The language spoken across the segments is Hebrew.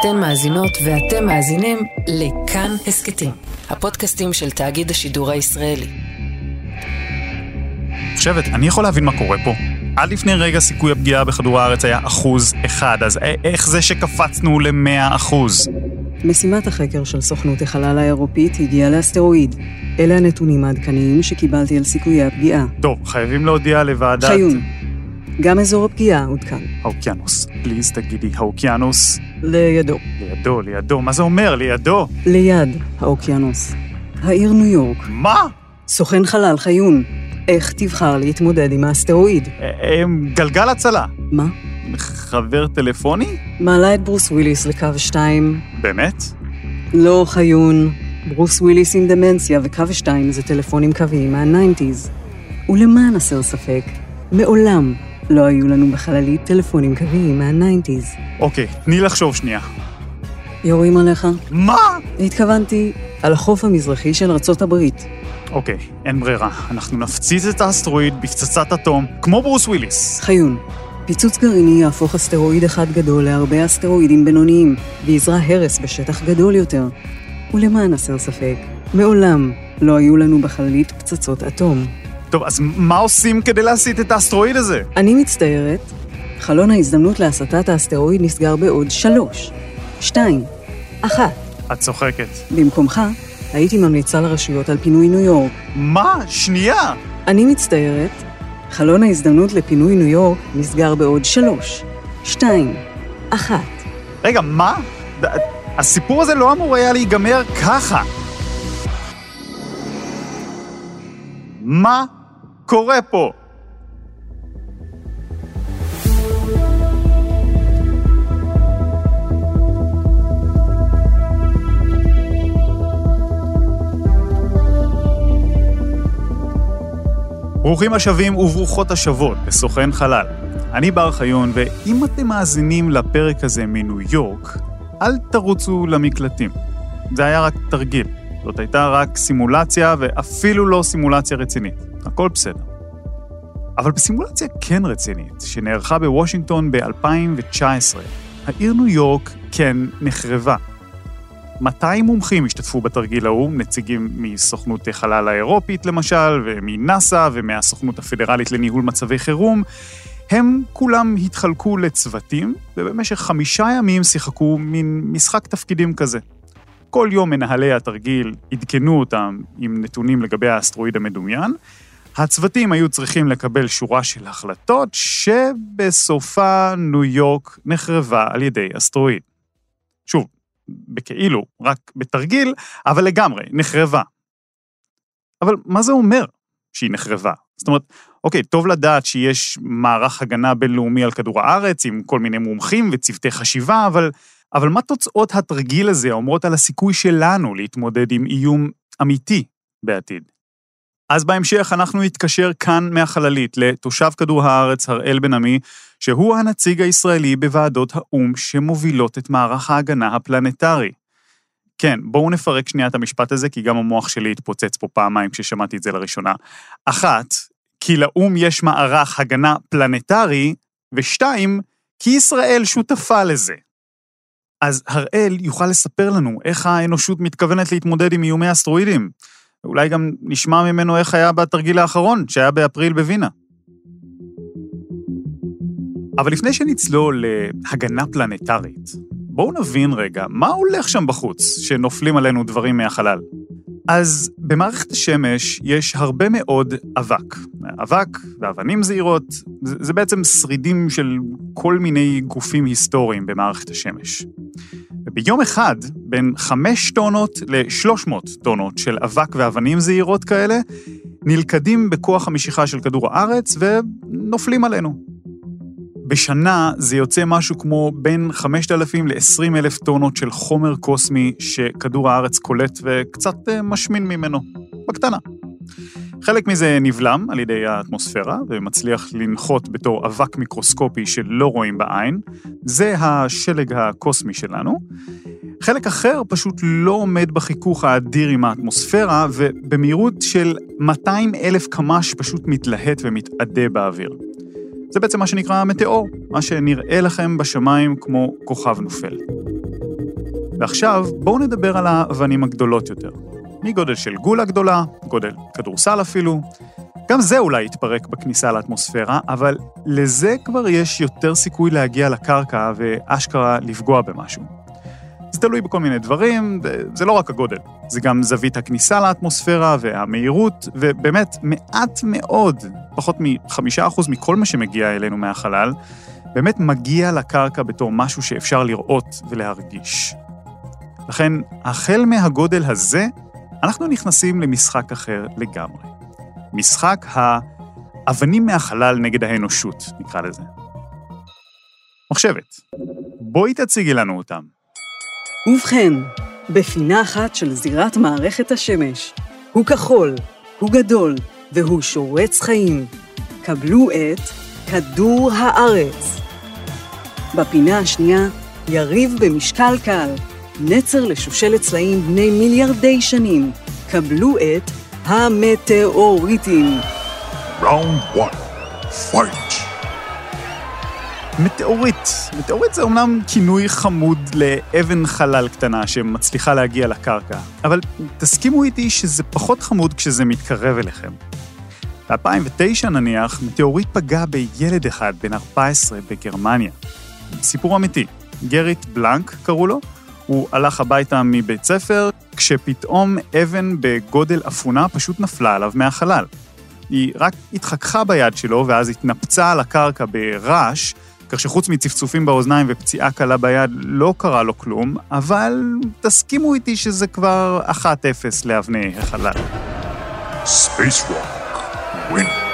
אתן מאזינות ואתם מאזינים לכאן הסכתים, הפודקאסטים של תאגיד השידור הישראלי. חושבת, אני יכול להבין מה קורה פה. עד לפני רגע סיכוי הפגיעה בכדור הארץ היה אחוז אחד, אז איך זה שקפצנו למאה אחוז? משימת החקר של סוכנות החלל האירופית הגיעה לאסטרואיד. אלה הנתונים העדכניים שקיבלתי על סיכויי הפגיעה. טוב, חייבים להודיע לוועדת... חיון, גם אזור הפגיעה עודכן. האוקיינוס. please תגידי, האוקיינוס. לידו. לידו, לידו. מה זה אומר? לידו? ליד האוקיינוס. העיר ניו יורק. מה? סוכן חלל חיון. איך תבחר להתמודד עם האסטרואיד? אה, גלגל הצלה. מה? חבר טלפוני? מעלה את ברוס וויליס לקו 2. באמת? לא חיון. ברוס וויליס עם דמנציה וקו 2 זה טלפונים קוויים מה-90's. ולמען הסר ספק, מעולם לא היו לנו בחללית טלפונים קוויים מה-90's. אוקיי, תני לחשוב שנייה. יורים עליך? מה? התכוונתי על החוף המזרחי של ארצות הברית. אוקיי, אין ברירה. אנחנו נפציץ את האסטרואיד בפצצת אטום, כמו ברוס וויליס. חיון, פיצוץ גרעיני יהפוך אסטרואיד אחד גדול להרבה אסטרואידים בינוניים, ויזרע הרס בשטח גדול יותר. ולמען הסר ספק, מעולם לא היו לנו בחללית פצצות אטום. טוב, אז מה עושים כדי להסיט את האסטרואיד הזה? אני מצטערת, חלון ההזדמנות להסטת האסטרואיד נסגר בעוד שלוש, שתיים, אחת. את צוחקת. במקומך, הייתי ממליצה לרשויות על פינוי ניו יורק. מה? שנייה! אני מצטערת, חלון ההזדמנות לפינוי ניו יורק נסגר בעוד שלוש, שתיים, אחת. רגע, מה? הסיפור הזה לא אמור היה להיגמר ככה. מה קורה פה? ברוכים השבים וברוכות השבות לסוכן חלל. אני בר חיון, ואם אתם מאזינים לפרק הזה מניו יורק, אל תרוצו למקלטים. זה היה רק תרגיל. זאת הייתה רק סימולציה, ואפילו לא סימולציה רצינית. הכל בסדר. אבל בסימולציה כן רצינית, שנערכה בוושינגטון ב-2019, העיר ניו יורק כן נחרבה. 200 מומחים השתתפו בתרגיל ההוא, נציגים מסוכנות החלל האירופית למשל, ומנאס"א ומהסוכנות הפדרלית לניהול מצבי חירום. הם כולם התחלקו לצוותים, ובמשך חמישה ימים שיחקו מין משחק תפקידים כזה. כל יום מנהלי התרגיל עדכנו אותם עם נתונים לגבי האסטרואיד המדומיין. הצוותים היו צריכים לקבל שורה של החלטות, שבסופה ניו יורק נחרבה על ידי אסטרואיד. שוב, בכאילו, רק בתרגיל, אבל לגמרי, נחרבה. אבל מה זה אומר שהיא נחרבה? זאת אומרת, אוקיי, טוב לדעת שיש מערך הגנה בינלאומי על כדור הארץ, עם כל מיני מומחים וצוותי חשיבה, אבל, אבל מה תוצאות התרגיל הזה אומרות על הסיכוי שלנו להתמודד עם איום אמיתי בעתיד? אז בהמשך אנחנו נתקשר כאן מהחללית לתושב כדור הארץ הראל בן עמי, שהוא הנציג הישראלי בוועדות האו"ם שמובילות את מערך ההגנה הפלנטרי. כן, בואו נפרק שנייה את המשפט הזה, כי גם המוח שלי התפוצץ פה פעמיים כששמעתי את זה לראשונה. אחת, כי לאו"ם יש מערך הגנה פלנטרי, ושתיים, כי ישראל שותפה לזה. אז הראל יוכל לספר לנו איך האנושות מתכוונת להתמודד עם איומי אסטרואידים. אולי גם נשמע ממנו איך היה בתרגיל האחרון, שהיה באפריל בווינה. אבל לפני שנצלול להגנה פלנטרית, בואו נבין רגע, מה הולך שם בחוץ, שנופלים עלינו דברים מהחלל? אז במערכת השמש יש הרבה מאוד אבק. אבק ואבנים זעירות, זה, זה בעצם שרידים של כל מיני גופים היסטוריים במערכת השמש. וביום אחד, בין 5 טונות ל-300 טונות של אבק ואבנים זעירות כאלה, נלכדים בכוח המשיכה של כדור הארץ ונופלים עלינו. בשנה זה יוצא משהו כמו בין 5,000 ל-20 אלף טונות של חומר קוסמי שכדור הארץ קולט וקצת אה, משמין ממנו, בקטנה. חלק מזה נבלם על ידי האטמוספירה ומצליח לנחות בתור אבק מיקרוסקופי שלא רואים בעין. זה השלג הקוסמי שלנו. חלק אחר פשוט לא עומד בחיכוך האדיר עם האטמוספירה, ובמהירות של 200 אלף קמ"ש פשוט מתלהט ומתאדה באוויר. זה בעצם מה שנקרא מטאור, מה שנראה לכם בשמיים כמו כוכב נופל. ועכשיו בואו נדבר על האבנים הגדולות יותר. מגודל של גולה גדולה, גודל כדורסל אפילו. גם זה אולי יתפרק בכניסה לאטמוספירה, אבל לזה כבר יש יותר סיכוי להגיע לקרקע ואשכרה לפגוע במשהו. זה תלוי בכל מיני דברים, זה לא רק הגודל, זה גם זווית הכניסה לאטמוספירה והמהירות, ובאמת, מעט מאוד, פחות מ-5% מכל מה שמגיע אלינו מהחלל, באמת מגיע לקרקע בתור משהו שאפשר לראות ולהרגיש. לכן, החל מהגודל הזה, אנחנו נכנסים למשחק אחר לגמרי. משחק האבנים מהחלל נגד האנושות, נקרא לזה. מחשבת, בואי תציגי לנו אותם. ובכן, בפינה אחת של זירת מערכת השמש, הוא כחול, הוא גדול, והוא שורץ חיים. קבלו את כדור הארץ. בפינה השנייה, יריב במשקל קל, נצר לשושלת צלעים בני מיליארדי שנים. קבלו את המטאוריטים. round 1, fight. מטאורית. מטאורית זה אומנם כינוי חמוד לאבן חלל קטנה שמצליחה להגיע לקרקע, אבל תסכימו איתי שזה פחות חמוד כשזה מתקרב אליכם. ב-2009 נניח, מטאורית פגע בילד אחד בן 14 בגרמניה. סיפור אמיתי. גריט בלנק קראו לו, הוא הלך הביתה מבית ספר, כשפתאום אבן בגודל אפונה פשוט נפלה עליו מהחלל. היא רק התחככה ביד שלו ואז התנפצה על הקרקע ברעש, כך שחוץ מצפצופים באוזניים ופציעה קלה ביד לא קרה לו כלום, אבל תסכימו איתי שזה כבר 1-0 לאבני החלל. Space Rock wins.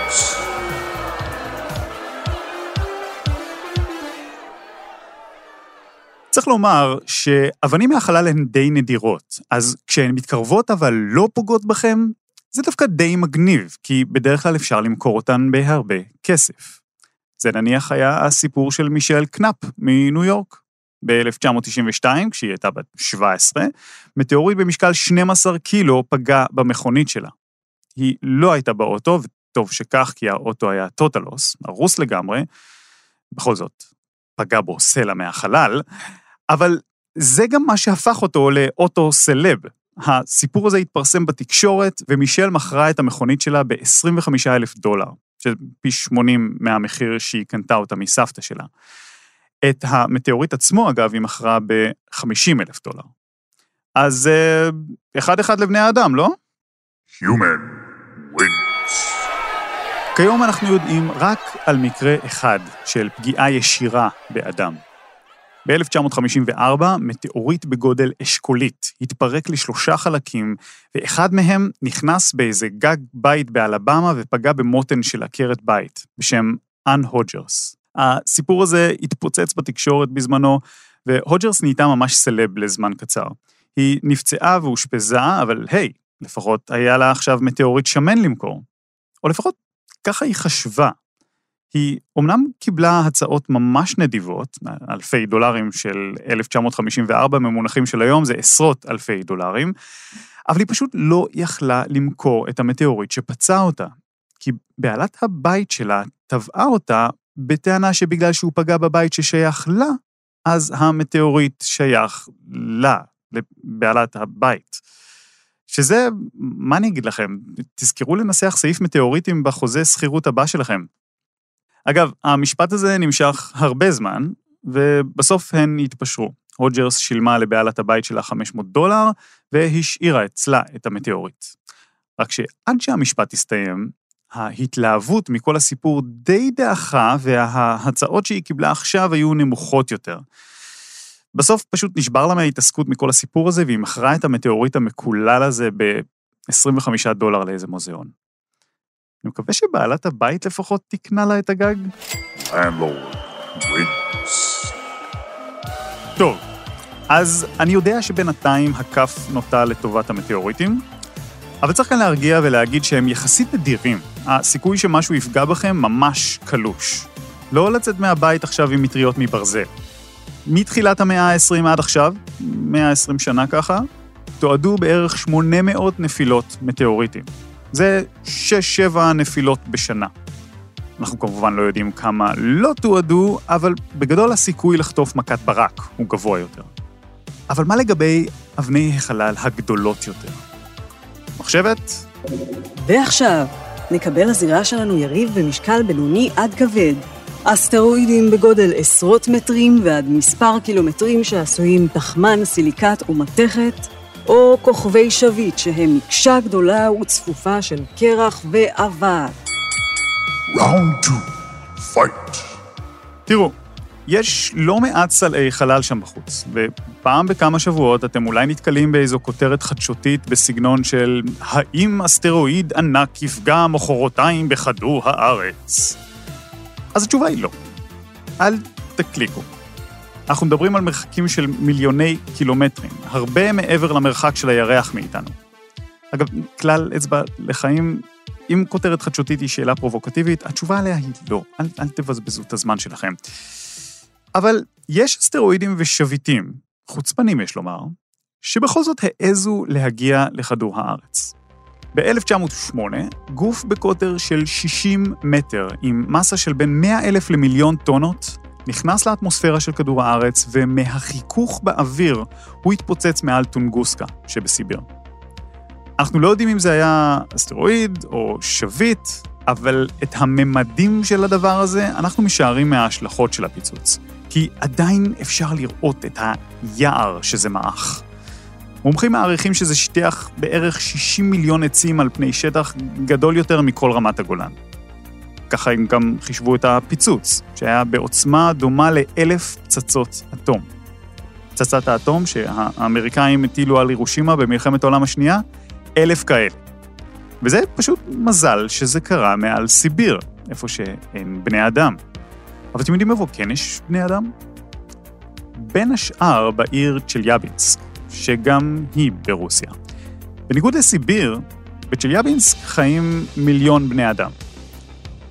צריך לומר שאבנים מהחלל הן די נדירות, אז כשהן מתקרבות אבל לא פוגעות בכם, זה דווקא די מגניב, כי בדרך כלל אפשר למכור אותן בהרבה כסף. זה נניח היה הסיפור של מישל קנאפ מניו יורק. ב-1992, כשהיא הייתה בת 17, מטאורית במשקל 12 קילו פגע במכונית שלה. היא לא הייתה באוטו, וטוב שכך, כי האוטו היה טוטלוס, הרוס לגמרי, בכל זאת, פגע בו סלע מהחלל, אבל זה גם מה שהפך אותו לאוטו סלב. הסיפור הזה התפרסם בתקשורת, ומישל מכרה את המכונית שלה ב-25 אלף דולר, שזה פי 80 מהמחיר שהיא קנתה אותה מסבתא שלה. את המטאוריט עצמו, אגב, היא מכרה ב-50 אלף דולר. אז אה, אחד-אחד לבני האדם, לא? Human wins. כיום אנחנו יודעים רק על מקרה אחד של פגיעה ישירה באדם. ב-1954, מטאוריט בגודל אשכולית התפרק לשלושה חלקים, ואחד מהם נכנס באיזה גג בית באלבמה ופגע במותן של עקרת בית, בשם אן הוג'רס. הסיפור הזה התפוצץ בתקשורת בזמנו, והוג'רס נהייתה ממש סלב לזמן קצר. היא נפצעה ואושפזה, אבל היי, לפחות היה לה עכשיו מטאוריט שמן למכור. או לפחות ככה היא חשבה. היא אומנם קיבלה הצעות ממש נדיבות, אלפי דולרים של 1954 ממונחים של היום, זה עשרות אלפי דולרים, אבל היא פשוט לא יכלה למכור את המטאוריט שפצע אותה. כי בעלת הבית שלה תבעה אותה בטענה שבגלל שהוא פגע בבית ששייך לה, אז המטאוריט שייך לה, לבעלת הבית. שזה, מה אני אגיד לכם, תזכרו לנסח סעיף מטאוריטים בחוזה שכירות הבא שלכם. אגב, המשפט הזה נמשך הרבה זמן, ובסוף הן התפשרו. הוג'רס שילמה לבעלת הבית שלה 500 דולר, והשאירה אצלה את המטאוריט. רק שעד שהמשפט הסתיים, ההתלהבות מכל הסיפור די דעכה, וההצעות שהיא קיבלה עכשיו היו נמוכות יותר. בסוף פשוט נשבר לה מההתעסקות מכל הסיפור הזה, והיא מכרה את המטאוריט המקולל הזה ב-25 דולר לאיזה מוזיאון. אני מקווה שבעלת הבית לפחות תקנה לה את הגג. טוב, אז אני יודע שבינתיים הכף נוטה לטובת המטאוריטים, אבל צריך כאן להרגיע ולהגיד שהם יחסית נדירים. הסיכוי שמשהו יפגע בכם ממש קלוש. לא לצאת מהבית עכשיו עם מטריות מברזל. מתחילת המאה ה-20 עד עכשיו, 120 שנה ככה, תועדו בערך 800 נפילות מטאוריטים. זה 6-7 נפילות בשנה. אנחנו כמובן לא יודעים כמה לא תועדו, אבל בגדול הסיכוי לחטוף מכת ברק הוא גבוה יותר. אבל מה לגבי אבני החלל הגדולות יותר? מחשבת? ועכשיו, נקבל לזירה שלנו יריב במשקל בינוני עד כבד. אסטרואידים בגודל עשרות מטרים ועד מספר קילומטרים שעשויים פחמן, סיליקט ומתכת, או כוכבי שביט שהם מקשה גדולה וצפופה של קרח ואבק. Round two. Fight. תראו, יש לא מעט סלעי חלל שם בחוץ, ופעם בכמה שבועות אתם אולי נתקלים באיזו כותרת חדשותית בסגנון של האם אסטרואיד ענק יפגע מחרתיים בכדור הארץ? אז התשובה היא לא. אל תקליקו. אנחנו מדברים על מרחקים של מיליוני קילומטרים, הרבה מעבר למרחק של הירח מאיתנו. אגב, כלל אצבע לחיים, אם כותרת חדשותית היא שאלה פרובוקטיבית, התשובה עליה היא לא. אל, אל תבזבזו את הזמן שלכם. אבל יש אסטרואידים ושביטים, חוצפנים יש לומר, שבכל זאת העזו להגיע לכדור הארץ. ב-1908, גוף בקוטר של 60 מטר, עם מסה של בין 100 אלף למיליון טונות, נכנס לאטמוספירה של כדור הארץ, ומהחיכוך באוויר הוא התפוצץ מעל טונגוסקה שבסיביר. אנחנו לא יודעים אם זה היה אסטרואיד או שביט, אבל את הממדים של הדבר הזה אנחנו משערים מההשלכות של הפיצוץ. כי עדיין אפשר לראות את היער שזה מעך. מומחים מעריכים שזה שיטח בערך 60 מיליון עצים על פני שטח גדול יותר מכל רמת הגולן. ככה הם גם חישבו את הפיצוץ, שהיה בעוצמה דומה לאלף פצצות אטום. פצצת האטום שהאמריקאים הטילו על הירושימה במלחמת העולם השנייה, אלף כאלה. וזה פשוט מזל שזה קרה מעל סיביר, איפה שאין בני אדם. אבל אתם יודעים איפה כן יש בני אדם? בין השאר בעיר צ'ליאבינסק, שגם היא ברוסיה. בניגוד לסיביר, בצ'ליאבינסק חיים מיליון בני אדם.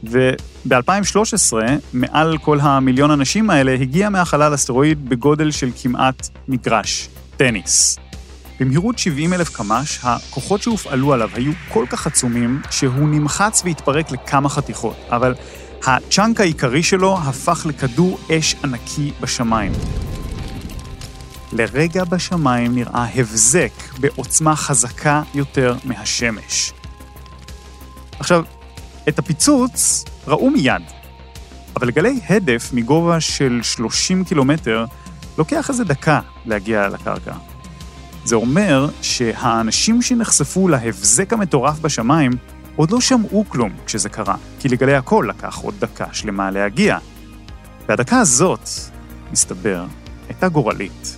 וב-2013, מעל כל המיליון אנשים האלה, הגיע מהחלל אסטרואיד בגודל של כמעט מגרש, טניס. במהירות 70 אלף קמ"ש, הכוחות שהופעלו עליו היו כל כך עצומים, שהוא נמחץ והתפרק לכמה חתיכות, אבל הצ'אנק העיקרי שלו הפך לכדור אש ענקי בשמיים. לרגע בשמיים נראה הבזק בעוצמה חזקה יותר מהשמש. עכשיו, את הפיצוץ ראו מיד, אבל לגלי הדף מגובה של 30 קילומטר לוקח איזה דקה להגיע לקרקע. זה אומר שהאנשים שנחשפו להבזק המטורף בשמיים עוד לא שמעו כלום כשזה קרה, כי לגלי הכל לקח עוד דקה שלמה להגיע. והדקה הזאת, מסתבר, הייתה גורלית.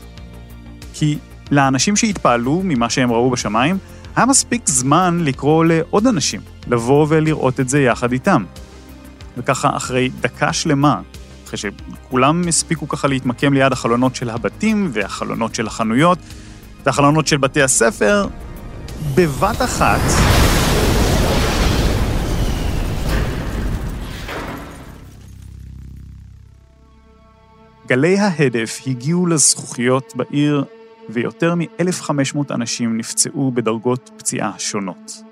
כי לאנשים שהתפעלו ממה שהם ראו בשמיים, היה מספיק זמן לקרוא לעוד אנשים, לבוא ולראות את זה יחד איתם. וככה, אחרי דקה שלמה, אחרי שכולם הספיקו ככה להתמקם ליד החלונות של הבתים והחלונות של החנויות והחלונות של בתי הספר, בבת אחת... גלי ההדף הגיעו לזכוכיות בעיר, ויותר מ-1,500 אנשים נפצעו בדרגות פציעה שונות.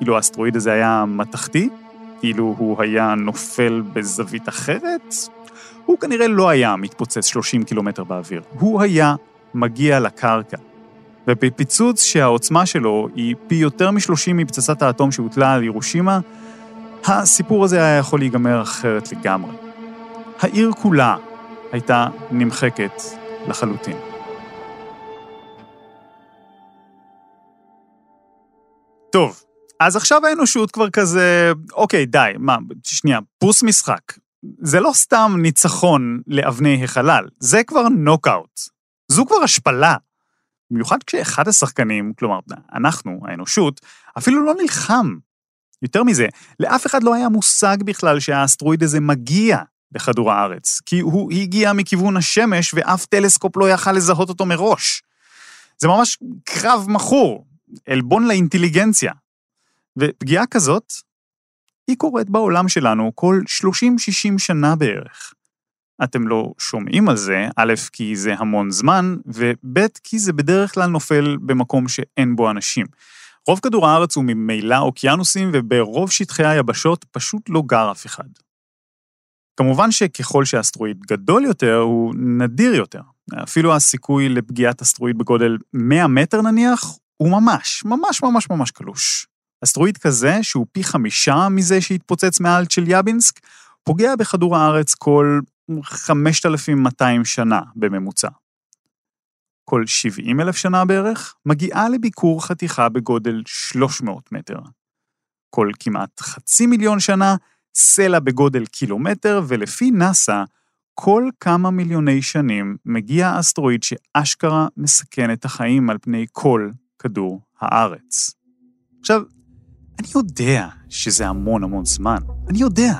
אילו האסטרואיד הזה היה מתכתי, אילו הוא היה נופל בזווית אחרת, הוא כנראה לא היה מתפוצץ 30 קילומטר באוויר. הוא היה מגיע לקרקע. ובפיצוץ שהעוצמה שלו היא פי יותר מ-30 מפצצת האטום שהוטלה על ירושימה, הסיפור הזה היה יכול להיגמר אחרת לגמרי. העיר כולה הייתה נמחקת לחלוטין. טוב, אז עכשיו האנושות כבר כזה, אוקיי, די, מה, שנייה, פוס משחק. זה לא סתם ניצחון לאבני החלל, זה כבר נוקאוט. זו כבר השפלה. במיוחד כשאחד השחקנים, כלומר, אנחנו, האנושות, אפילו לא נלחם. יותר מזה, לאף אחד לא היה מושג בכלל שהאסטרואיד הזה מגיע בכדור הארץ, כי הוא הגיע מכיוון השמש ואף טלסקופ לא יכל לזהות אותו מראש. זה ממש קרב מכור, עלבון לאינטליגנציה. ופגיעה כזאת, היא קורית בעולם שלנו כל 30-60 שנה בערך. אתם לא שומעים על זה, א', כי זה המון זמן, וב', כי זה בדרך כלל נופל במקום שאין בו אנשים. רוב כדור הארץ הוא ממילא אוקיינוסים, וברוב שטחי היבשות פשוט לא גר אף אחד. כמובן שככל שאסטרואיד גדול יותר, הוא נדיר יותר, אפילו הסיכוי לפגיעת אסטרואיד בגודל 100 מטר נניח, הוא ממש, ממש ממש ממש קלוש. אסטרואיד כזה, שהוא פי חמישה מזה שהתפוצץ מעל צ'ליאבינסק, פוגע בכדור הארץ כל 5,200 שנה בממוצע. כל 70 אלף שנה בערך, מגיעה לביקור חתיכה בגודל 300 מטר. כל כמעט חצי מיליון שנה, סלע בגודל קילומטר, ולפי נאס"א, כל כמה מיליוני שנים מגיע אסטרואיד שאשכרה מסכן את החיים על פני כל כדור הארץ. עכשיו, אני יודע שזה המון המון זמן, אני יודע,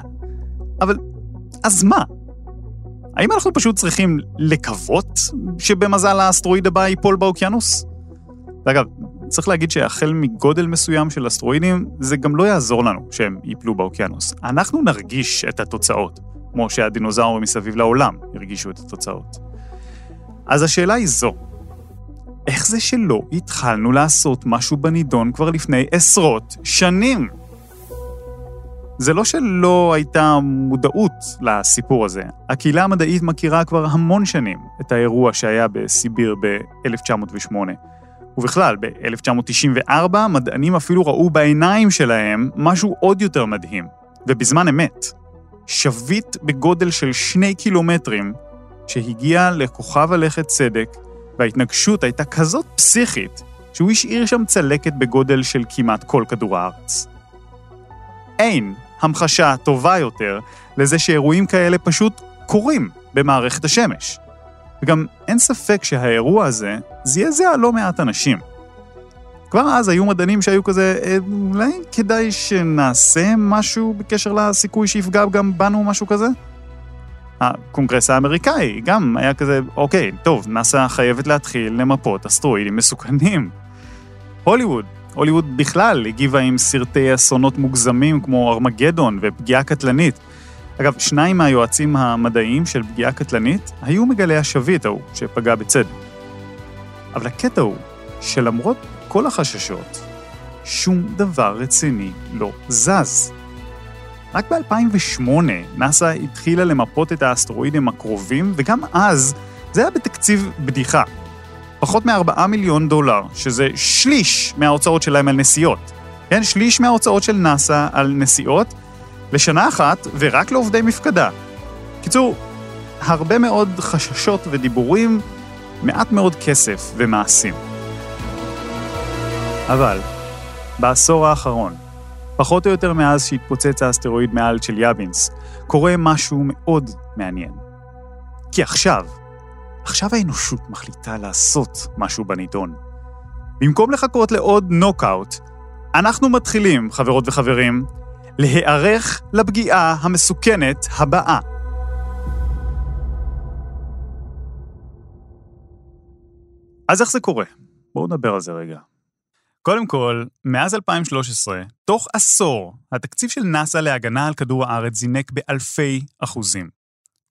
אבל אז מה? האם אנחנו פשוט צריכים לקוות שבמזל האסטרואיד הבא ייפול באוקיינוס? ואגב, צריך להגיד שהחל מגודל מסוים של אסטרואידים, זה גם לא יעזור לנו שהם ייפלו באוקיינוס. אנחנו נרגיש את התוצאות, כמו שהדינוזאורים מסביב לעולם הרגישו את התוצאות. אז השאלה היא זו, איך זה שלא התחלנו לעשות משהו בנידון כבר לפני עשרות שנים? זה לא שלא הייתה מודעות לסיפור הזה. הקהילה המדעית מכירה כבר המון שנים את האירוע שהיה בסיביר ב-1908. ובכלל, ב-1994 מדענים אפילו ראו בעיניים שלהם משהו עוד יותר מדהים, ובזמן אמת. שביט בגודל של שני קילומטרים, שהגיע לכוכב הלכת צדק, וההתנגשות הייתה כזאת פסיכית, שהוא השאיר שם צלקת בגודל של כמעט כל כדור הארץ. אין המחשה טובה יותר לזה שאירועים כאלה פשוט קורים במערכת השמש. וגם אין ספק שהאירוע הזה זעזע לא מעט אנשים. כבר אז היו מדענים שהיו כזה, אה, אולי כדאי שנעשה משהו בקשר לסיכוי שיפגע גם בנו, משהו כזה? הקונגרס האמריקאי גם היה כזה, אוקיי, טוב, נאס"א חייבת להתחיל למפות אסטרואידים מסוכנים. הוליווד, הוליווד בכלל הגיבה עם סרטי אסונות מוגזמים כמו ארמגדון ופגיעה קטלנית. אגב, שניים מהיועצים המדעיים של פגיעה קטלנית היו מגלי השביט ההוא שפגע בצדק. אבל הקטע הוא שלמרות כל החששות, שום דבר רציני לא זז. רק ב-2008 נאס"א התחילה למפות את האסטרואידים הקרובים, וגם אז זה היה בתקציב בדיחה. פחות מ-4 מיליון דולר, שזה שליש מההוצאות שלהם על נסיעות. כן, שליש מההוצאות של נאס"א על נסיעות לשנה אחת ורק לעובדי מפקדה. קיצור, הרבה מאוד חששות ודיבורים, מעט מאוד כסף ומעשים. אבל, בעשור האחרון, פחות או יותר מאז שהתפוצץ האסטרואיד מעל צ'ליאבינסק, קורה משהו מאוד מעניין. כי עכשיו, עכשיו האנושות מחליטה לעשות משהו בנידון. במקום לחכות לעוד נוקאוט, אנחנו מתחילים, חברות וחברים, להיערך לפגיעה המסוכנת הבאה. אז איך זה קורה? בואו נדבר על זה רגע. קודם כל, מאז 2013, תוך עשור, התקציב של נאס"א להגנה על כדור הארץ זינק באלפי אחוזים.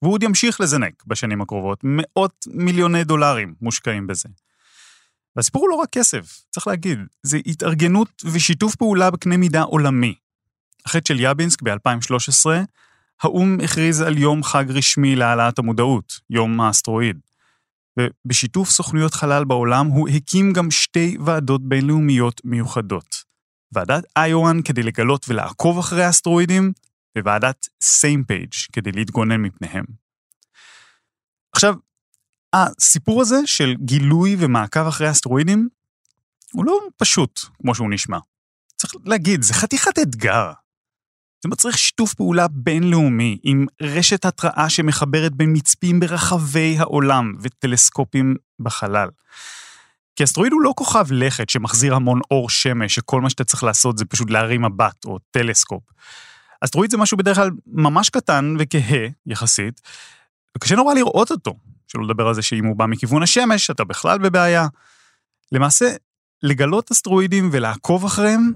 והוא עוד ימשיך לזנק בשנים הקרובות, מאות מיליוני דולרים מושקעים בזה. והסיפור הוא לא רק כסף, צריך להגיד, זה התארגנות ושיתוף פעולה בקנה מידה עולמי. אחרי של יבינסק ב-2013, האו"ם הכריז על יום חג רשמי להעלאת המודעות, יום האסטרואיד. ובשיתוף סוכנויות חלל בעולם הוא הקים גם שתי ועדות בינלאומיות מיוחדות. ועדת איואן כדי לגלות ולעקוב אחרי האסטרואידים, וועדת SMPAG כדי להתגונן מפניהם. עכשיו, הסיפור הזה של גילוי ומעקב אחרי אסטרואידים הוא לא פשוט כמו שהוא נשמע. צריך להגיד, זה חתיכת אתגר. זה מצריך שיתוף פעולה בינלאומי עם רשת התראה שמחברת בין מצפים ברחבי העולם וטלסקופים בחלל. כי אסטרואיד הוא לא כוכב לכת שמחזיר המון אור שמש, שכל מה שאתה צריך לעשות זה פשוט להרים מבט או טלסקופ. אסטרואיד זה משהו בדרך כלל ממש קטן וכהה יחסית, וקשה נורא לראות אותו, שלא לדבר על זה שאם הוא בא מכיוון השמש, אתה בכלל בבעיה. למעשה, לגלות אסטרואידים ולעקוב אחריהם,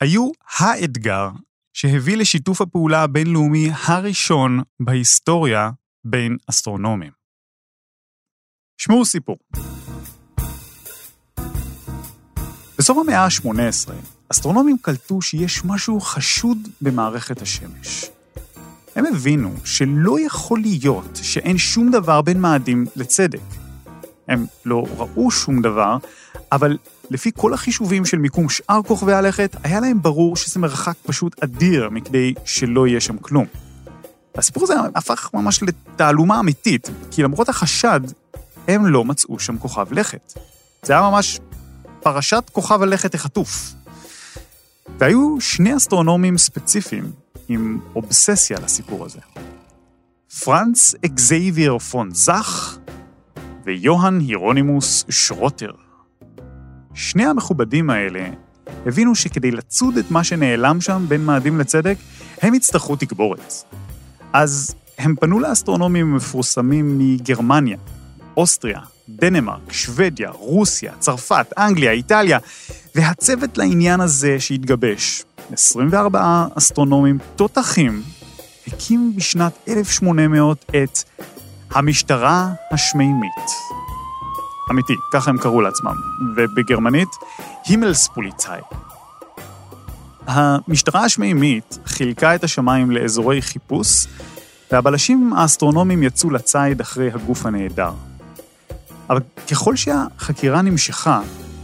היו האתגר שהביא לשיתוף הפעולה הבינלאומי הראשון בהיסטוריה בין אסטרונומים. שמעו סיפור. בסוף המאה ה-18, אסטרונומים קלטו שיש משהו חשוד במערכת השמש. הם הבינו שלא יכול להיות שאין שום דבר בין מאדים לצדק. הם לא ראו שום דבר, אבל לפי כל החישובים של מיקום שאר כוכבי הלכת, היה להם ברור שזה מרחק פשוט אדיר מכדי שלא יהיה שם כלום. הסיפור הזה הפך ממש לתעלומה אמיתית, כי למרות החשד, הם לא מצאו שם כוכב לכת. זה היה ממש פרשת כוכב הלכת החטוף. והיו שני אסטרונומים ספציפיים עם אובססיה לסיפור הזה. פרנץ אקזייביר פון זך ויוהאן הירונימוס שרוטר. שני המכובדים האלה הבינו שכדי לצוד את מה שנעלם שם בין מאדים לצדק, הם יצטרכו תגבורת. אז הם פנו לאסטרונומים מפורסמים מגרמניה, אוסטריה, דנמרק, שוודיה, רוסיה, צרפת, אנגליה, איטליה, והצוות לעניין הזה שהתגבש, 24 אסטרונומים תותחים, הקים בשנת 1800 את המשטרה השמימית. אמיתי, ככה הם קראו לעצמם, ובגרמנית, הימלספוליצאי. המשטרה השמימית חילקה את השמיים לאזורי חיפוש, והבלשים האסטרונומיים יצאו לציד אחרי הגוף הנהדר. אבל ככל שהחקירה נמשכה,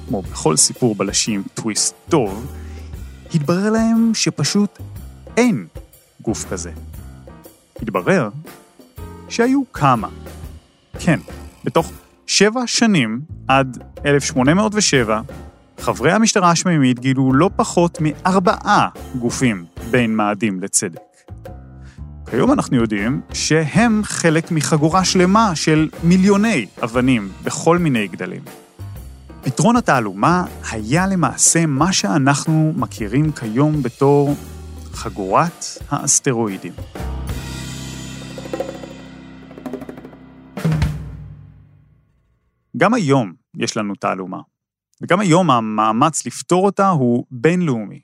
כמו בכל סיפור בלשים טוויסט טוב, התברר להם שפשוט אין גוף כזה. התברר שהיו כמה. כן, בתוך שבע שנים, עד 1807, חברי המשטרה השמימית גילו לא פחות מארבעה גופים בין מאדים לצדק. כיום אנחנו יודעים שהם חלק מחגורה שלמה של מיליוני אבנים בכל מיני גדלים. פתרון התעלומה היה למעשה מה שאנחנו מכירים כיום בתור חגורת האסטרואידים. גם היום יש לנו תעלומה, וגם היום המאמץ לפתור אותה הוא בינלאומי.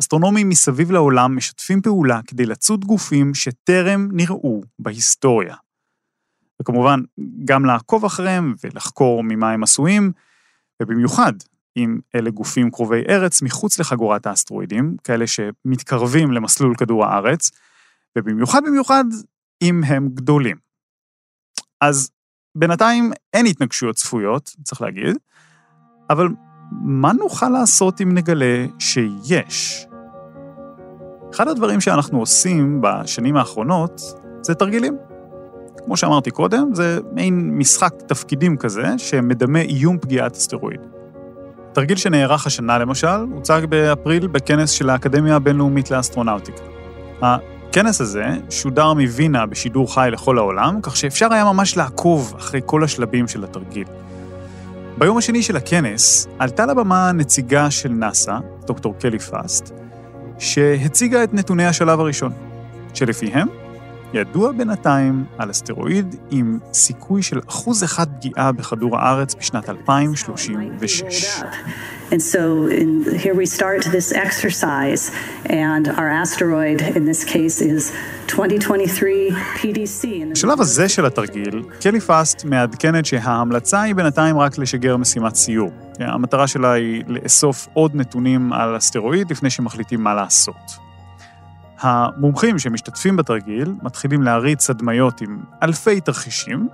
אסטרונומים מסביב לעולם משתפים פעולה כדי לצוד גופים שטרם נראו בהיסטוריה. וכמובן, גם לעקוב אחריהם ולחקור ממה הם עשויים, ובמיוחד אם אלה גופים קרובי ארץ מחוץ לחגורת האסטרואידים, כאלה שמתקרבים למסלול כדור הארץ, ובמיוחד במיוחד אם הם גדולים. אז בינתיים אין התנגשויות צפויות, צריך להגיד, אבל מה נוכל לעשות אם נגלה שיש? אחד הדברים שאנחנו עושים בשנים האחרונות זה תרגילים. כמו שאמרתי קודם, זה מעין משחק תפקידים כזה שמדמה איום פגיעת אסטרואיד. תרגיל שנערך השנה למשל, הוצג באפריל בכנס של האקדמיה הבינלאומית לאסטרונאוטיקה. הכנס הזה שודר מווינה בשידור חי לכל העולם, כך שאפשר היה ממש לעקוב אחרי כל השלבים של התרגיל. ביום השני של הכנס עלתה לבמה נציגה של נאס"א, דוקטור קלי פאסט, שהציגה את נתוני השלב הראשון, שלפיהם ידוע בינתיים על אסטרואיד עם סיכוי של אחוז אחד פגיעה בכדור הארץ בשנת 2036. And so in, here we start this exercise, and our asteroid in this case is 2023 PDC. בשלב הזה של התרגיל, קלי פאסט מעדכנת שההמלצה היא בינתיים רק לשגר משימת סיור. המטרה שלה היא לאסוף עוד נתונים על אסטרואיד לפני שמחליטים מה לעשות. המומחים שמשתתפים בתרגיל מתחילים להריץ הדמיות עם אלפי תרחישים,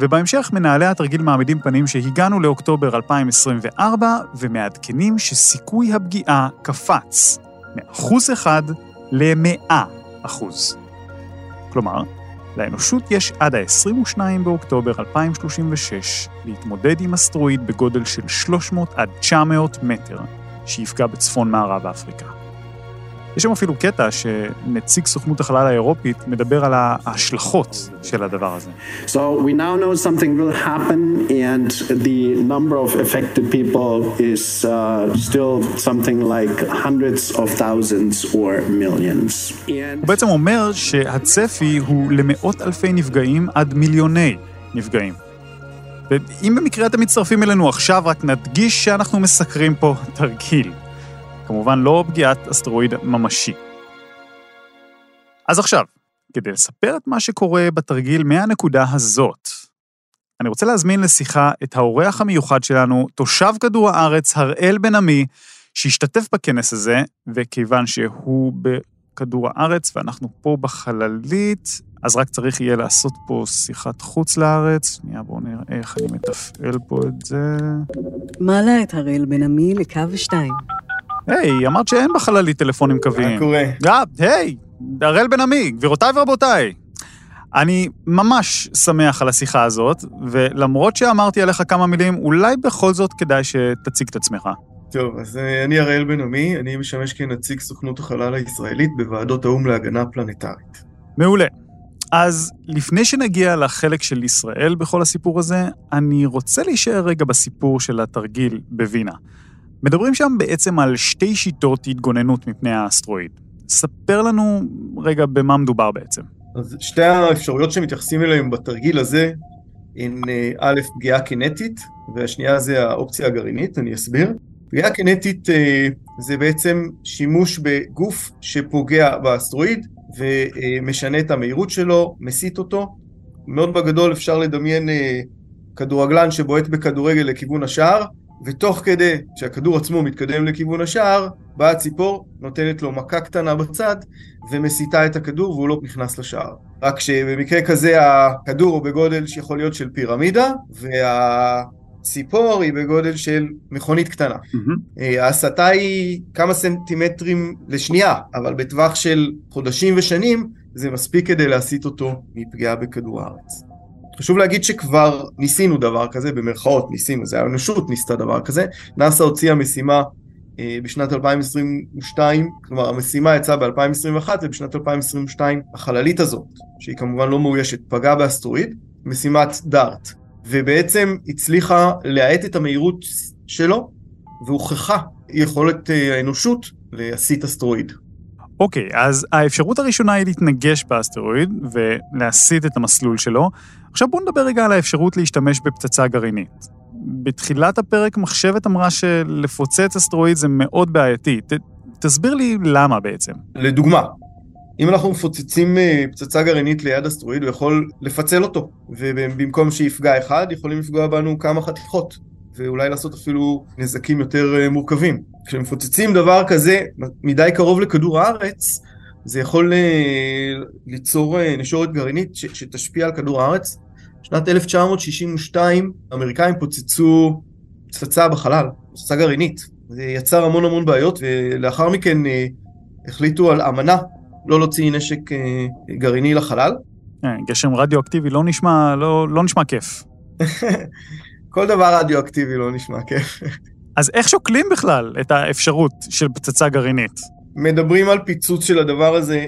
ובהמשך מנהלי התרגיל מעמידים פנים שהגענו לאוקטובר 2024 ומעדכנים שסיכוי הפגיעה קפץ מאחוז אחד למאה אחוז. כלומר, לאנושות יש עד ה-22 באוקטובר 2036 להתמודד עם אסטרואיד בגודל של 300 עד 900 מטר שיפגע בצפון מערב אפריקה. יש שם אפילו קטע שנציג סוכנות החלל האירופית מדבר על ההשלכות של הדבר הזה. So we now know something will happen and the number of affected people is uh, still something like hundreds of thousands or millions. הוא בעצם אומר שהצפי הוא למאות אלפי נפגעים עד מיליוני נפגעים. ואם במקרה אתם מצטרפים אלינו עכשיו, רק נדגיש שאנחנו מסקרים פה תרגיל. כמובן לא פגיעת אסטרואיד ממשי. אז עכשיו, כדי לספר את מה שקורה בתרגיל מהנקודה הזאת, אני רוצה להזמין לשיחה את האורח המיוחד שלנו, תושב כדור הארץ, הראל בן עמי, שהשתתף בכנס הזה, וכיוון שהוא בכדור הארץ ואנחנו פה בחללית, אז רק צריך יהיה לעשות פה שיחת חוץ לארץ. שנייה, בואו נראה איך אני מתפעל פה את זה. מעלה את הראל בן עמי לקו 2. היי, אמרת שאין בחללית טלפונים קוויים. מה קורה? אה, היי, הראל בן עמי, גבירותיי ורבותיי. אני ממש שמח על השיחה הזאת, ולמרות שאמרתי עליך כמה מילים, אולי בכל זאת כדאי שתציג את עצמך. טוב, אז אה, אני אראל בן עמי, אני משמש כנציג סוכנות החלל הישראלית בוועדות האו"ם להגנה פלנטרית. מעולה. אז לפני שנגיע לחלק של ישראל בכל הסיפור הזה, אני רוצה להישאר רגע בסיפור של התרגיל בווינה. מדברים שם בעצם על שתי שיטות התגוננות מפני האסטרואיד. ספר לנו רגע במה מדובר בעצם. אז שתי האפשרויות שמתייחסים אליהן בתרגיל הזה הן אה, א', פגיעה קינטית, והשנייה זה האופציה הגרעינית, אני אסביר. פגיעה קינטית אה, זה בעצם שימוש בגוף שפוגע באסטרואיד ומשנה את המהירות שלו, מסיט אותו. מאוד בגדול אפשר לדמיין אה, כדורגלן שבועט בכדורגל לכיוון השער, ותוך כדי שהכדור עצמו מתקדם לכיוון השער, באה הציפור, נותנת לו מכה קטנה בצד, ומסיטה את הכדור והוא לא נכנס לשער. רק שבמקרה כזה הכדור הוא בגודל שיכול להיות של פירמידה, והציפור היא בגודל של מכונית קטנה. Mm-hmm. ההסתה היא כמה סנטימטרים לשנייה, אבל בטווח של חודשים ושנים, זה מספיק כדי להסיט אותו מפגיעה בכדור הארץ. חשוב להגיד שכבר ניסינו דבר כזה, במרכאות ניסינו, זה האנושות ניסתה דבר כזה. נאס"א הוציאה משימה אה, בשנת 2022, כלומר המשימה יצאה ב-2021 ובשנת 2022 החללית הזאת, שהיא כמובן לא מאוישת, פגעה באסטרואיד, משימת דארט, ובעצם הצליחה להאט את המהירות שלו, והוכחה יכולת אה, האנושות להסיט אסטרואיד. אוקיי, okay, אז האפשרות הראשונה היא להתנגש באסטרואיד ולהסיט את המסלול שלו. עכשיו בואו נדבר רגע על האפשרות להשתמש בפצצה גרעינית. בתחילת הפרק מחשבת אמרה שלפוצץ אסטרואיד זה מאוד בעייתי. ת, תסביר לי למה בעצם. לדוגמה, אם אנחנו מפוצצים אה, פצצה גרעינית ליד אסטרואיד, הוא יכול לפצל אותו, ובמקום שיפגע אחד, יכולים לפגוע בנו כמה חתיכות, ואולי לעשות אפילו נזקים יותר אה, מורכבים. כשמפוצצים דבר כזה מדי קרוב לכדור הארץ, זה יכול אה, ליצור נשורת גרעינית שתשפיע על כדור הארץ. בשנת 1962 האמריקאים פוצצו פצצה בחלל, פצצה גרעינית. זה יצר המון המון בעיות, ולאחר מכן החליטו על אמנה לא להוציא נשק גרעיני לחלל. גשם רדיואקטיבי לא נשמע, לא, לא נשמע כיף. כל דבר רדיואקטיבי לא נשמע כיף. אז איך שוקלים בכלל את האפשרות של פצצה גרעינית? מדברים על פיצוץ של הדבר הזה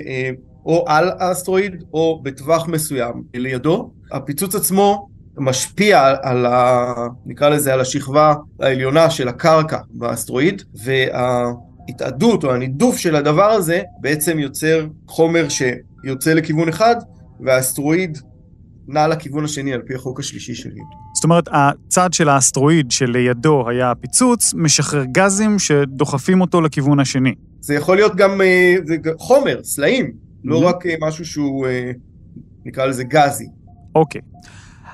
או על האסטרואיד או בטווח מסוים לידו. הפיצוץ עצמו משפיע על ה... נקרא לזה על השכבה העליונה של הקרקע באסטרואיד, וההתאדות או הנידוף של הדבר הזה בעצם יוצר חומר שיוצא לכיוון אחד, והאסטרואיד נע לכיוון השני על פי החוק השלישי של יוטו. זאת אומרת, הצד של האסטרואיד שלידו היה הפיצוץ, משחרר גזים שדוחפים אותו לכיוון השני. זה יכול להיות גם זה חומר, סלעים, לא רק משהו שהוא, נקרא לזה גזי. אוקיי.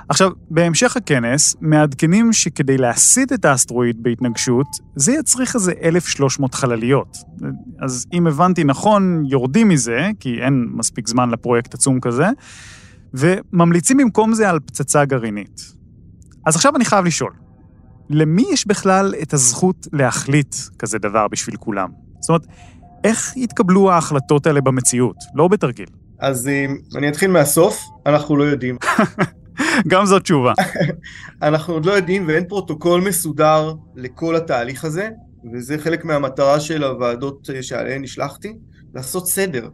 עכשיו, בהמשך הכנס, מעדכנים שכדי להסיט את האסטרואיד בהתנגשות, זה יצריך איזה 1,300 חלליות. אז אם הבנתי נכון, יורדים מזה, כי אין מספיק זמן לפרויקט עצום כזה, וממליצים במקום זה על פצצה גרעינית. אז עכשיו אני חייב לשאול, למי יש בכלל את הזכות להחליט כזה דבר בשביל כולם? זאת אומרת, איך יתקבלו ההחלטות האלה במציאות, לא בתרגיל? אז אני אתחיל מהסוף, אנחנו לא יודעים. גם זאת תשובה. אנחנו עוד לא יודעים ואין פרוטוקול מסודר לכל התהליך הזה, וזה חלק מהמטרה של הוועדות שעליהן נשלחתי, לעשות סדר.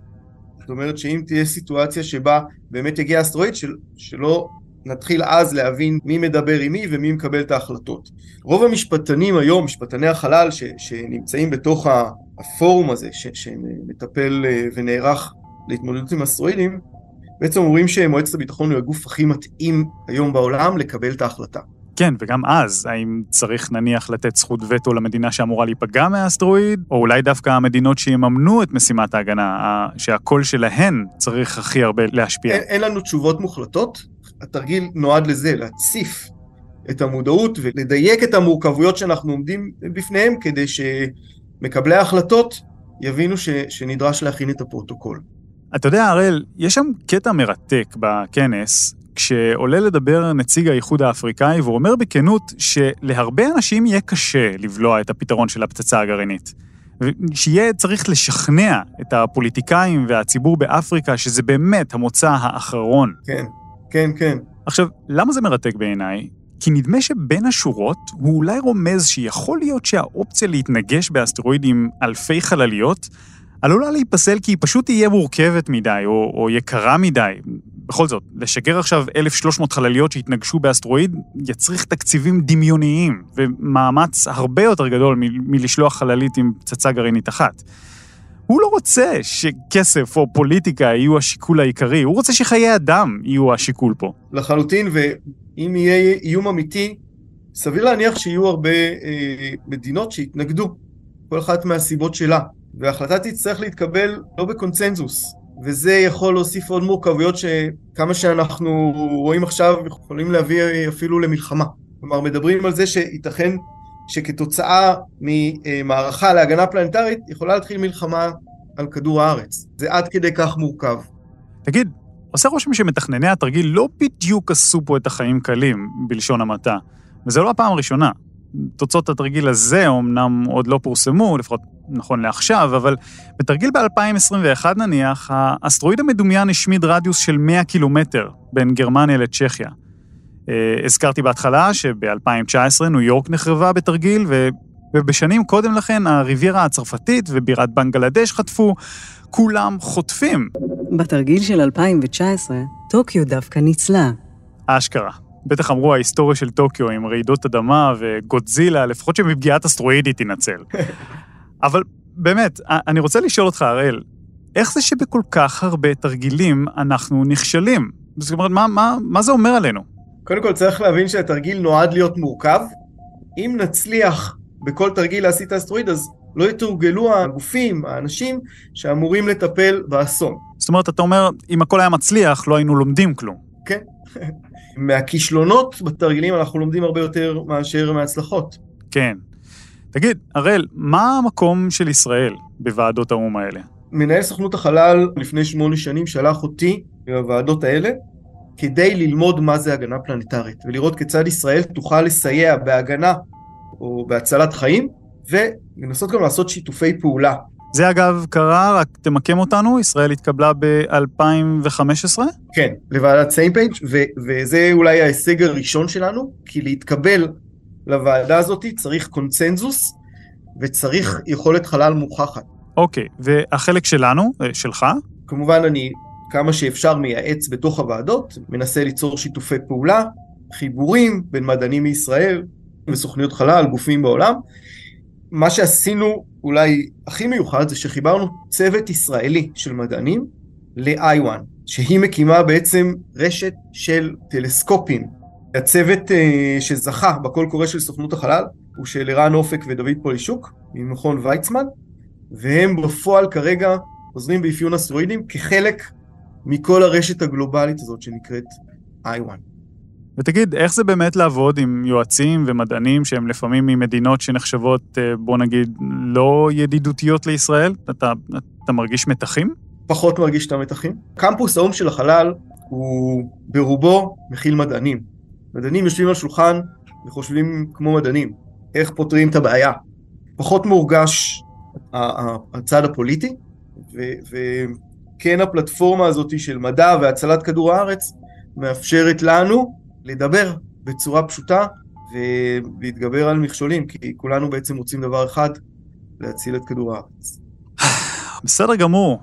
זאת אומרת שאם תהיה סיטואציה שבה באמת יגיע אסטרואיד, של, שלא נתחיל אז להבין מי מדבר עם מי ומי מקבל את ההחלטות. רוב המשפטנים היום, משפטני החלל ש, שנמצאים בתוך הפורום הזה, ש, שמטפל ונערך להתמודדות עם אסטרואידים, בעצם אומרים שמועצת הביטחון הוא הגוף הכי מתאים היום בעולם לקבל את ההחלטה. כן, וגם אז, האם צריך נניח לתת זכות וטו למדינה שאמורה להיפגע מהאסטרואיד, או אולי דווקא המדינות שיממנו את משימת ההגנה, שהקול שלהן צריך הכי הרבה להשפיע? אין, אין לנו תשובות מוחלטות, התרגיל נועד לזה, להציף את המודעות ולדייק את המורכבויות שאנחנו עומדים בפניהם, כדי שמקבלי ההחלטות יבינו ש, שנדרש להכין את הפרוטוקול. אתה יודע, הראל, יש שם קטע מרתק בכנס, כשעולה לדבר נציג האיחוד האפריקאי, והוא אומר בכנות שלהרבה אנשים יהיה קשה לבלוע את הפתרון של הפצצה הגרעינית. שיהיה צריך לשכנע את הפוליטיקאים והציבור באפריקה שזה באמת המוצא האחרון. כן, כן, כן. עכשיו, למה זה מרתק בעיניי? כי נדמה שבין השורות הוא אולי רומז שיכול להיות שהאופציה להתנגש באסטרואיד עם אלפי חלליות עלולה להיפסל כי היא פשוט תהיה מורכבת מדי או, או יקרה מדי. בכל זאת, לשגר עכשיו 1,300 חלליות שהתנגשו באסטרואיד יצריך תקציבים דמיוניים ומאמץ הרבה יותר גדול מ- מלשלוח חללית עם פצצה גרעינית אחת. הוא לא רוצה שכסף או פוליטיקה יהיו השיקול העיקרי, הוא רוצה שחיי אדם יהיו השיקול פה. לחלוטין, ואם יהיה איום אמיתי, סביר להניח שיהיו הרבה אה, מדינות שיתנגדו, כל אחת מהסיבות שלה. וההחלטה תצטרך להתקבל לא בקונצנזוס, וזה יכול להוסיף עוד מורכבויות שכמה שאנחנו רואים עכשיו יכולים להביא אפילו למלחמה. כלומר, מדברים על זה שייתכן שכתוצאה ממערכה להגנה פלנטרית יכולה להתחיל מלחמה על כדור הארץ. זה עד כדי כך מורכב. תגיד, עושה רושם שמתכנני התרגיל לא בדיוק עשו פה את החיים קלים, בלשון המעטה, וזו לא הפעם הראשונה. תוצאות התרגיל הזה אומנם עוד לא פורסמו, לפחות נכון לעכשיו, אבל בתרגיל ב-2021 נניח, האסטרואיד המדומיין השמיד רדיוס של 100 קילומטר בין גרמניה לצ'כיה. אה, הזכרתי בהתחלה שב-2019 ניו יורק נחרבה בתרגיל, ו... ובשנים קודם לכן הריביירה הצרפתית ובירת בנגלדש חטפו, כולם חוטפים. בתרגיל של 2019, טוקיו דווקא ניצלה. אשכרה. בטח אמרו ההיסטוריה של טוקיו עם רעידות אדמה וגודזילה, לפחות שמפגיעת אסטרואידית תינצל. אבל באמת, אני רוצה לשאול אותך, הראל, איך זה שבכל כך הרבה תרגילים אנחנו נכשלים? זאת אומרת, מה, מה, מה זה אומר עלינו? קודם כל צריך להבין שהתרגיל נועד להיות מורכב. אם נצליח בכל תרגיל להסיט האסטרואיד, אז לא יתורגלו הגופים, האנשים, שאמורים לטפל באסון. זאת אומרת, אתה אומר, אם הכל היה מצליח, לא היינו לומדים כלום. כן. מהכישלונות בתרגילים אנחנו לומדים הרבה יותר מאשר מההצלחות. כן. תגיד, הראל, מה המקום של ישראל בוועדות האו"ם האלה? מנהל סוכנות החלל לפני שמונה שנים שלח אותי בוועדות האלה כדי ללמוד מה זה הגנה פלנטרית ולראות כיצד ישראל תוכל לסייע בהגנה או בהצלת חיים ולנסות גם לעשות שיתופי פעולה. זה אגב קרה, רק תמקם אותנו, ישראל התקבלה ב-2015? כן, לוועדת SMPAG וזה אולי ההישג הראשון שלנו, כי להתקבל לוועדה הזאת צריך קונצנזוס וצריך יכולת חלל מוכחת. אוקיי, והחלק שלנו, אה, שלך? כמובן אני כמה שאפשר מייעץ בתוך הוועדות, מנסה ליצור שיתופי פעולה, חיבורים בין מדענים מישראל וסוכניות חלל, גופים בעולם. מה שעשינו אולי הכי מיוחד זה שחיברנו צוות ישראלי של מדענים ל-i1, שהיא מקימה בעצם רשת של טלסקופים הצוות uh, שזכה בקול קורא של סוכנות החלל הוא של ערן אופק ודוד פולישוק ממכון ויצמן והם בפועל כרגע עוזרים באפיון אסטרואידים כחלק מכל הרשת הגלובלית הזאת שנקראת i1. ותגיד, איך זה באמת לעבוד עם יועצים ומדענים שהם לפעמים ממדינות שנחשבות, אה, בוא נגיד, לא ידידותיות לישראל? אתה, אתה מרגיש מתחים? פחות מרגיש את המתחים. קמפוס האו"ם של החלל הוא ברובו מכיל מדענים. מדענים יושבים על שולחן וחושבים כמו מדענים, איך פותרים את הבעיה. פחות מורגש הצד הפוליטי, וכן הפלטפורמה הזאת של מדע והצלת כדור הארץ מאפשרת לנו לדבר בצורה פשוטה ולהתגבר על מכשולים, כי כולנו בעצם רוצים דבר אחד, להציל את כדור הארץ. בסדר גמור.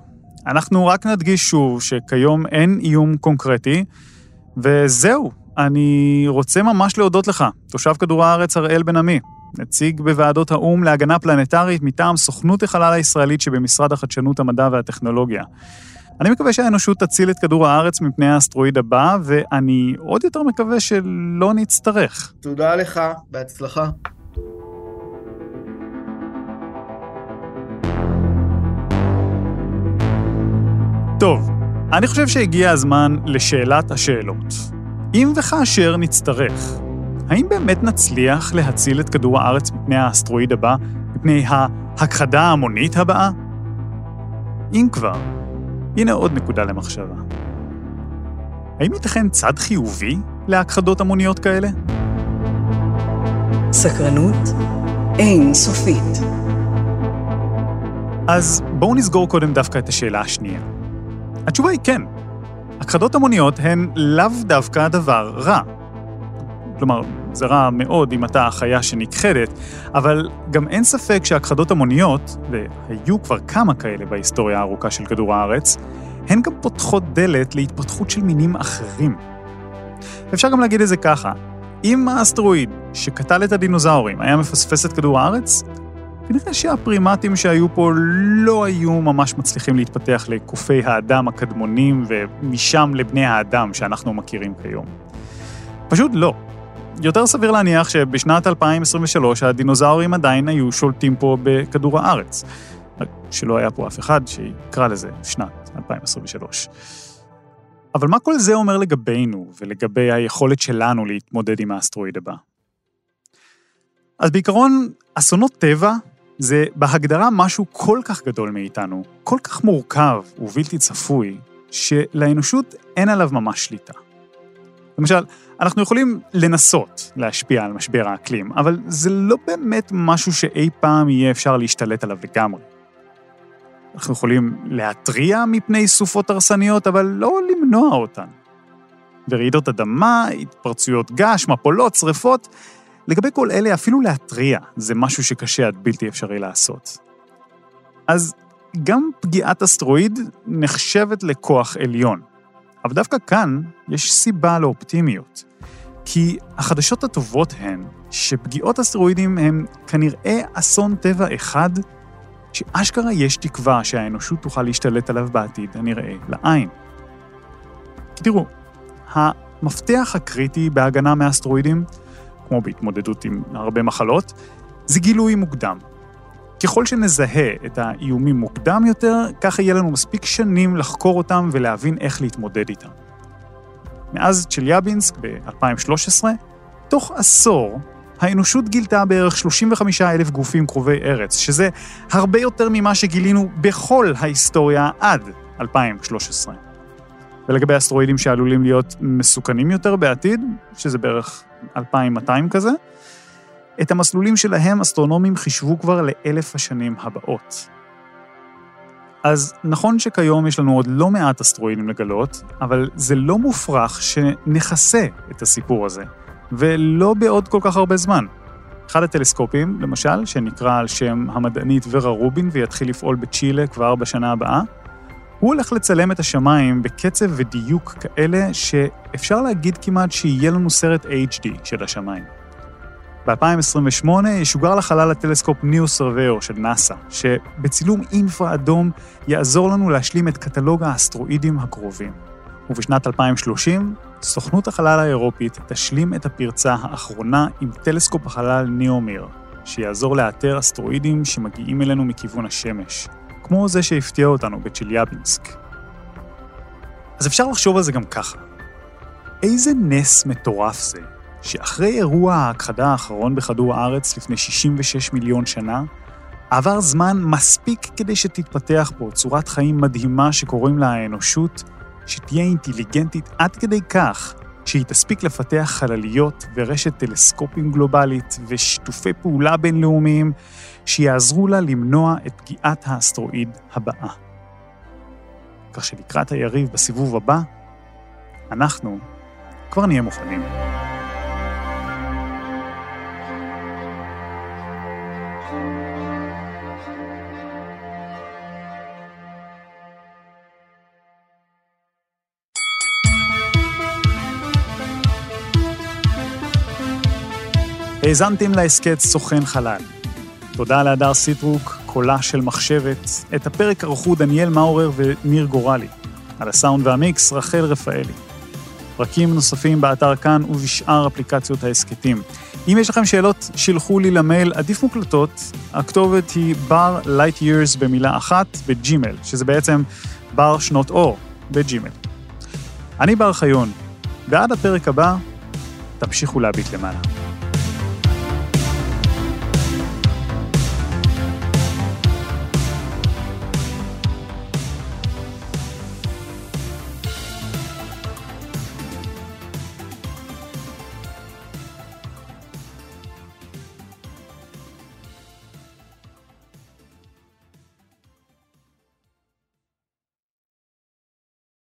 אנחנו רק נדגיש שוב שכיום אין איום קונקרטי, וזהו, אני רוצה ממש להודות לך, תושב כדור הארץ הראל בן עמי, נציג בוועדות האו"ם להגנה פלנטרית מטעם סוכנות החלל הישראלית שבמשרד החדשנות, המדע והטכנולוגיה. אני מקווה שהאנושות תציל את כדור הארץ מפני האסטרואיד הבא, ואני עוד יותר מקווה שלא נצטרך. תודה לך, בהצלחה. טוב, אני חושב שהגיע הזמן לשאלת השאלות. אם וכאשר נצטרך, האם באמת נצליח להציל את כדור הארץ מפני האסטרואיד הבא, מפני ההכחדה ההמונית הבאה? אם כבר, הנה עוד נקודה למחשבה. האם ייתכן צד חיובי להכחדות המוניות כאלה? סקרנות אין סופית. אז בואו נסגור קודם דווקא את השאלה השנייה. התשובה היא כן. הכחדות המוניות הן לאו דווקא דבר רע. כלומר, זה רע מאוד אם אתה החיה שנכחדת, אבל גם אין ספק שהכחדות המוניות, והיו כבר כמה כאלה בהיסטוריה הארוכה של כדור הארץ, הן גם פותחות דלת להתפתחות של מינים אחרים. אפשר גם להגיד את זה ככה, אם האסטרואיד שקטל את הדינוזאורים היה מפספס את כדור הארץ, כנראה שהפרימטים שהיו פה לא היו ממש מצליחים להתפתח לקופי האדם הקדמונים ומשם לבני האדם שאנחנו מכירים כיום. פשוט לא. יותר סביר להניח שבשנת 2023 הדינוזאורים עדיין היו שולטים פה בכדור הארץ. שלא היה פה אף אחד שיקרא לזה שנת 2023. אבל מה כל זה אומר לגבינו ולגבי היכולת שלנו להתמודד עם האסטרואיד הבא? אז בעיקרון, אסונות טבע זה בהגדרה משהו כל כך גדול מאיתנו, כל כך מורכב ובלתי צפוי, שלאנושות אין עליו ממש שליטה. למשל, אנחנו יכולים לנסות להשפיע על משבר האקלים, אבל זה לא באמת משהו שאי פעם יהיה אפשר להשתלט עליו לגמרי. אנחנו יכולים להתריע מפני סופות הרסניות, אבל לא למנוע אותן. ורעידות אדמה, התפרצויות געש, מפולות, שרפות, לגבי כל אלה אפילו להתריע זה משהו שקשה עד בלתי אפשרי לעשות. אז גם פגיעת אסטרואיד נחשבת לכוח עליון. אבל דווקא כאן יש סיבה לאופטימיות. כי החדשות הטובות הן שפגיעות אסטרואידים הם כנראה אסון טבע אחד, שאשכרה יש תקווה שהאנושות תוכל להשתלט עליו בעתיד הנראה לעין. כי תראו, המפתח הקריטי בהגנה מאסטרואידים, כמו בהתמודדות עם הרבה מחלות, זה גילוי מוקדם. ככל שנזהה את האיומים מוקדם יותר, ככה יהיה לנו מספיק שנים לחקור אותם ולהבין איך להתמודד איתם. מאז צ'ליאבינסק ב-2013, תוך עשור, האנושות גילתה בערך 35 אלף גופים קרובי ארץ, שזה הרבה יותר ממה שגילינו בכל ההיסטוריה עד 2013. ולגבי אסטרואידים שעלולים להיות מסוכנים יותר בעתיד, שזה בערך 2200 כזה, את המסלולים שלהם אסטרונומים חישבו כבר לאלף השנים הבאות. אז נכון שכיום יש לנו עוד לא מעט אסטרואידים לגלות, אבל זה לא מופרך שנכסה את הסיפור הזה, ולא בעוד כל כך הרבה זמן. אחד הטלסקופים, למשל, שנקרא על שם המדענית ורה רובין ויתחיל לפעול בצ'ילה כבר בשנה הבאה, הוא הולך לצלם את השמיים בקצב ודיוק כאלה שאפשר להגיד כמעט שיהיה לנו סרט HD של השמיים. ב-2028 ישוגר לחלל הטלסקופ ניו סרוויור של נאס"א, שבצילום אינפרה אדום יעזור לנו להשלים את קטלוג האסטרואידים הקרובים. ובשנת 2030, סוכנות החלל האירופית תשלים את הפרצה האחרונה עם טלסקופ החלל ניאומיר, שיעזור לאתר אסטרואידים שמגיעים אלינו מכיוון השמש, כמו זה שהפתיע אותנו בצ'ליאבינסק. אז אפשר לחשוב על זה גם ככה. איזה נס מטורף זה שאחרי אירוע ההכחדה האחרון בכדור הארץ לפני 66 מיליון שנה, עבר זמן מספיק כדי שתתפתח פה צורת חיים מדהימה שקוראים לה האנושות, שתהיה אינטליגנטית עד כדי כך שהיא תספיק לפתח חלליות ורשת טלסקופים גלובלית ושיתופי פעולה בינלאומיים שיעזרו לה למנוע את פגיעת האסטרואיד הבאה. כך שלקראת היריב בסיבוב הבא, אנחנו כבר נהיה מוכנים. האזנתם להסכת סוכן חלל. תודה להדר סיטרוק, קולה של מחשבת. את הפרק ערכו דניאל מאורר וניר גורלי. על הסאונד והמיקס, רחל רפאלי. פרקים נוספים באתר כאן ובשאר אפליקציות ההסכתים. אם יש לכם שאלות, שילחו לי למייל עדיף מוקלטות. הכתובת היא בר light years במילה אחת בג'ימל, שזה בעצם בר שנות אור בג'ימל. אני בר חיון, ועד הפרק הבא, תמשיכו להביט למעלה.